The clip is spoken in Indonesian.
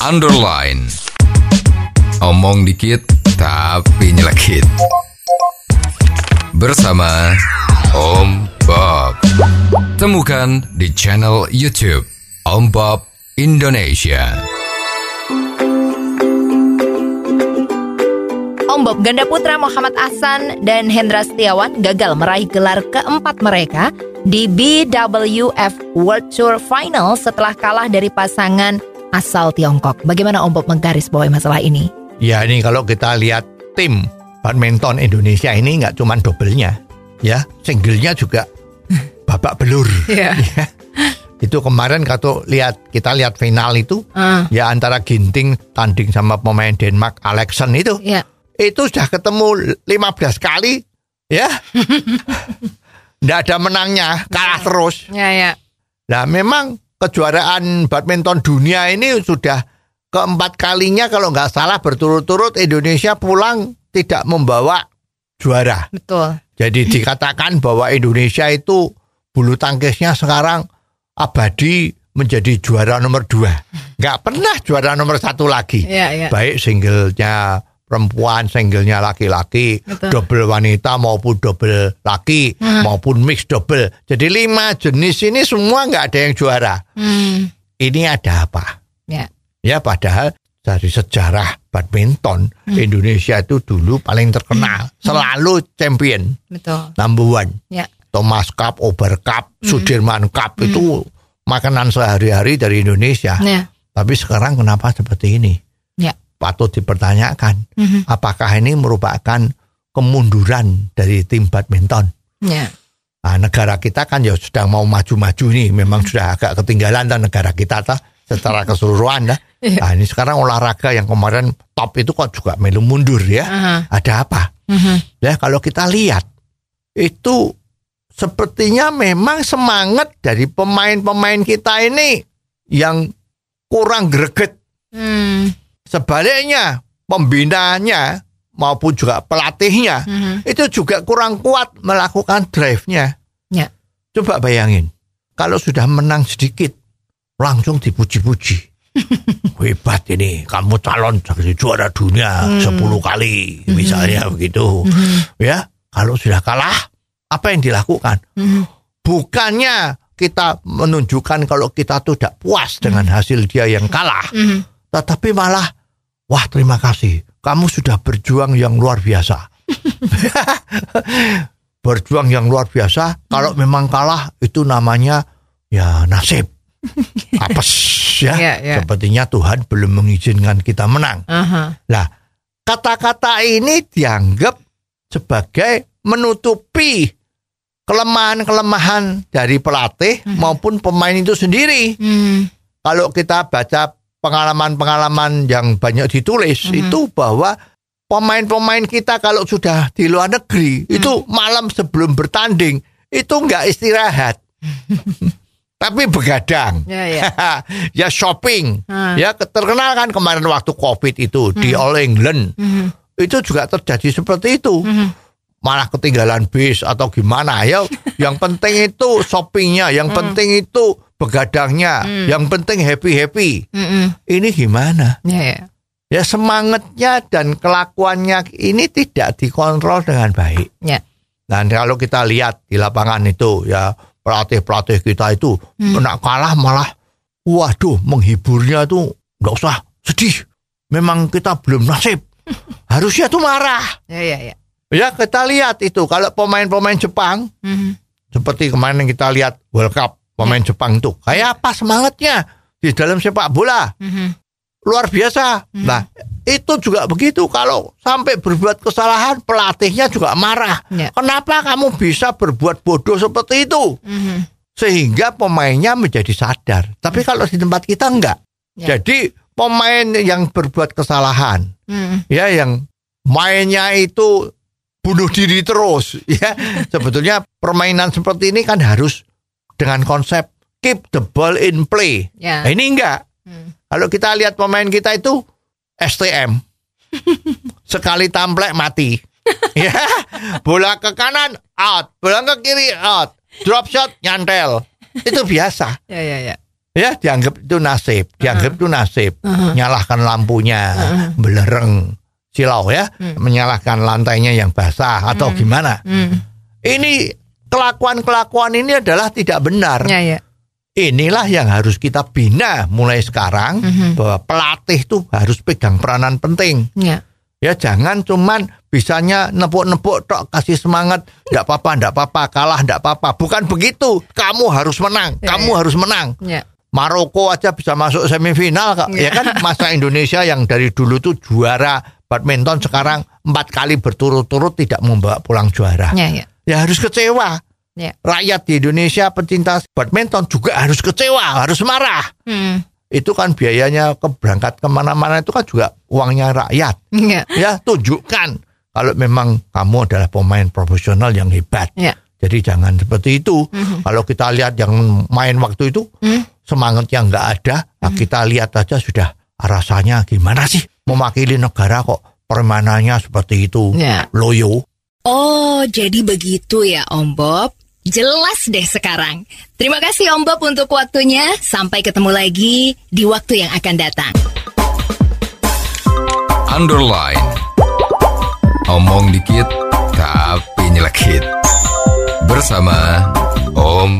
underline. Omong dikit tapi nyelekit. Bersama Om Bob. Temukan di channel YouTube Om Bob Indonesia. Om Bob ganda putra Muhammad Ahsan dan Hendra Setiawan gagal meraih gelar keempat mereka di BWF World Tour Final setelah kalah dari pasangan asal Tiongkok. Bagaimana Om Bob menggaris bawahi masalah ini? Ya ini kalau kita lihat tim badminton Indonesia ini nggak cuma doublenya, ya singlenya juga babak belur. Iya. Ya. Itu kemarin kalau lihat kita lihat final itu Ah. ya antara Ginting tanding sama pemain Denmark Alexen itu Ya. itu sudah ketemu 15 kali ya. Nggak ada menangnya, kalah terus. Ya, ya. Nah, memang kejuaraan badminton dunia ini sudah keempat kalinya kalau nggak salah berturut-turut Indonesia pulang tidak membawa juara. Betul. Jadi dikatakan bahwa Indonesia itu bulu tangkisnya sekarang abadi menjadi juara nomor dua. Nggak pernah juara nomor satu lagi. Iya, iya. Baik singlenya perempuan, singlenya laki-laki, double wanita maupun double laki maupun mix double. Jadi lima jenis ini semua nggak ada yang juara. Hmm. Ini ada apa? Ya. Ya padahal dari sejarah badminton Indonesia itu dulu paling terkenal, selalu champion Betul. number one. Ya. Thomas Cup, Ober Cup, Sudirman Cup itu makanan sehari-hari dari Indonesia. Ya. Tapi sekarang kenapa seperti ini? Ya. Patut dipertanyakan. Mhm. Apakah ini merupakan kemunduran dari tim badminton? Ya. Nah, negara kita kan ya sedang mau maju-maju nih, memang sudah agak ketinggalan dan negara kita ta, secara keseluruhan dah. Iya. Nah, ini sekarang olahraga yang kemarin top itu kok juga melu mundur ya. Aha. Ada apa? Mhm. Ya kalau kita lihat itu sepertinya memang semangat dari pemain-pemain kita ini yang kurang greget. Hmm. Sebaliknya pembinaannya maupun juga pelatihnya Mhm. itu juga kurang kuat melakukan drive-nya. Ya. Coba bayangin kalau sudah menang sedikit langsung dipuji-puji. Hebat ini, kamu calon jadi juara dunia 10 kali misalnya begitu. Ya, kalau sudah kalah apa yang dilakukan? Mhm. Bukannya kita menunjukkan kalau kita tuh tidak puas dengan hasil dia yang kalah, Mhm. tetapi malah wah terima kasih, kamu sudah berjuang yang luar biasa. berjuang yang luar biasa, kalau memang kalah itu namanya ya nasib. Apes ya. Iya, iya. Sepertinya Tuhan belum mengizinkan kita menang. Aha. Nah, kata-kata ini dianggap sebagai menutupi kelemahan-kelemahan dari pelatih maupun pemain itu sendiri. Hmm. Kalau kita baca pengalaman-pengalaman yang banyak ditulis itu bahwa pemain-pemain kita kalau sudah di luar negeri itu malam sebelum bertanding itu nggak istirahat. Tapi begadang. Ya, ya. ya shopping. Hmm. Ya terkenal kan kemarin waktu Covid itu di All England. Mhm. Itu juga terjadi seperti itu. Malah ketinggalan bis atau gimana ya. yang penting itu shoppingnya, yang penting itu begadangnya, yang penting happy-happy. Mhm. Ini gimana? Ya, ya. Ya semangatnya dan kelakuannya ini tidak dikontrol dengan baik. Ya. Dan kalau kita lihat di lapangan itu ya pelatih-pelatih kita itu nak kalah malah waduh menghiburnya tuh nggak usah sedih. Memang kita belum nasib. Harusnya tuh marah. Ya, ya, ya. Ya kita lihat itu kalau pemain-pemain Jepang Mhm. seperti kemarin yang kita lihat World Cup pemain Jepang tuh kayak apa semangatnya di dalam sepak bola Mhm. luar biasa. Nah itu juga begitu kalau sampai berbuat kesalahan pelatihnya juga marah. Ya. Kenapa kamu bisa berbuat bodoh seperti itu? Mhm. Sehingga pemainnya menjadi sadar. Tapi kalau di tempat kita enggak. Ya. Jadi pemain yang berbuat kesalahan, ya yang mainnya itu bunuh diri terus, ya sebetulnya permainan seperti ini kan harus dengan konsep keep the ball in play. Ya. Nah, ini enggak. Hmm. Kalau kita lihat pemain kita itu STM. Sekali tamplek mati. ya, bola ke kanan out, bola ke kiri out, drop shot nyantel. Itu biasa. Ya, ya, ya. ya dianggap itu nasib, dianggap itu nasib. Nyalahkan lampunya, belereng, silau ya, menyalahkan lantainya yang basah atau gimana. Hmm. Ini kelakuan-kelakuan ini adalah tidak benar. Ya, ya. Inilah yang harus kita bina mulai sekarang Mhm. bahwa pelatih tuh harus pegang peranan penting. Ya. Ya jangan cuman bisanya nepuk-nepuk tok kasih semangat, ndak apa-apa, ndak apa-apa, kalah ndak apa-apa. Bukan begitu. Kamu harus menang, Ya, kamu ya. harus menang. Ya. Maroko aja bisa masuk semifinal kak. Ya. Ya kan masa Indonesia yang dari dulu tuh juara badminton sekarang empat kali berturut-turut tidak membawa pulang juara. Ya, ya. Ya harus kecewa. Ya. Rakyat di Indonesia pecinta badminton juga harus kecewa, harus marah. Hmm. Itu kan biayanya ke berangkat ke mana-mana itu kan juga uangnya rakyat. Ya. Ya tunjukkan kalau memang kamu adalah pemain profesional yang hebat. Ya. Jadi jangan seperti itu. Kalau kita lihat yang main waktu itu Hmm. semangatnya nggak ada, nah kita lihat aja sudah rasanya gimana sih mewakili negara kok permainannya seperti itu. Ya. Loyo. Oh, jadi begitu ya Om Bob. Jelas deh sekarang. Terima kasih Om Bob untuk waktunya. Sampai ketemu lagi di waktu yang akan datang. Underline. Omong dikit tapi nyelekit. Bersama Om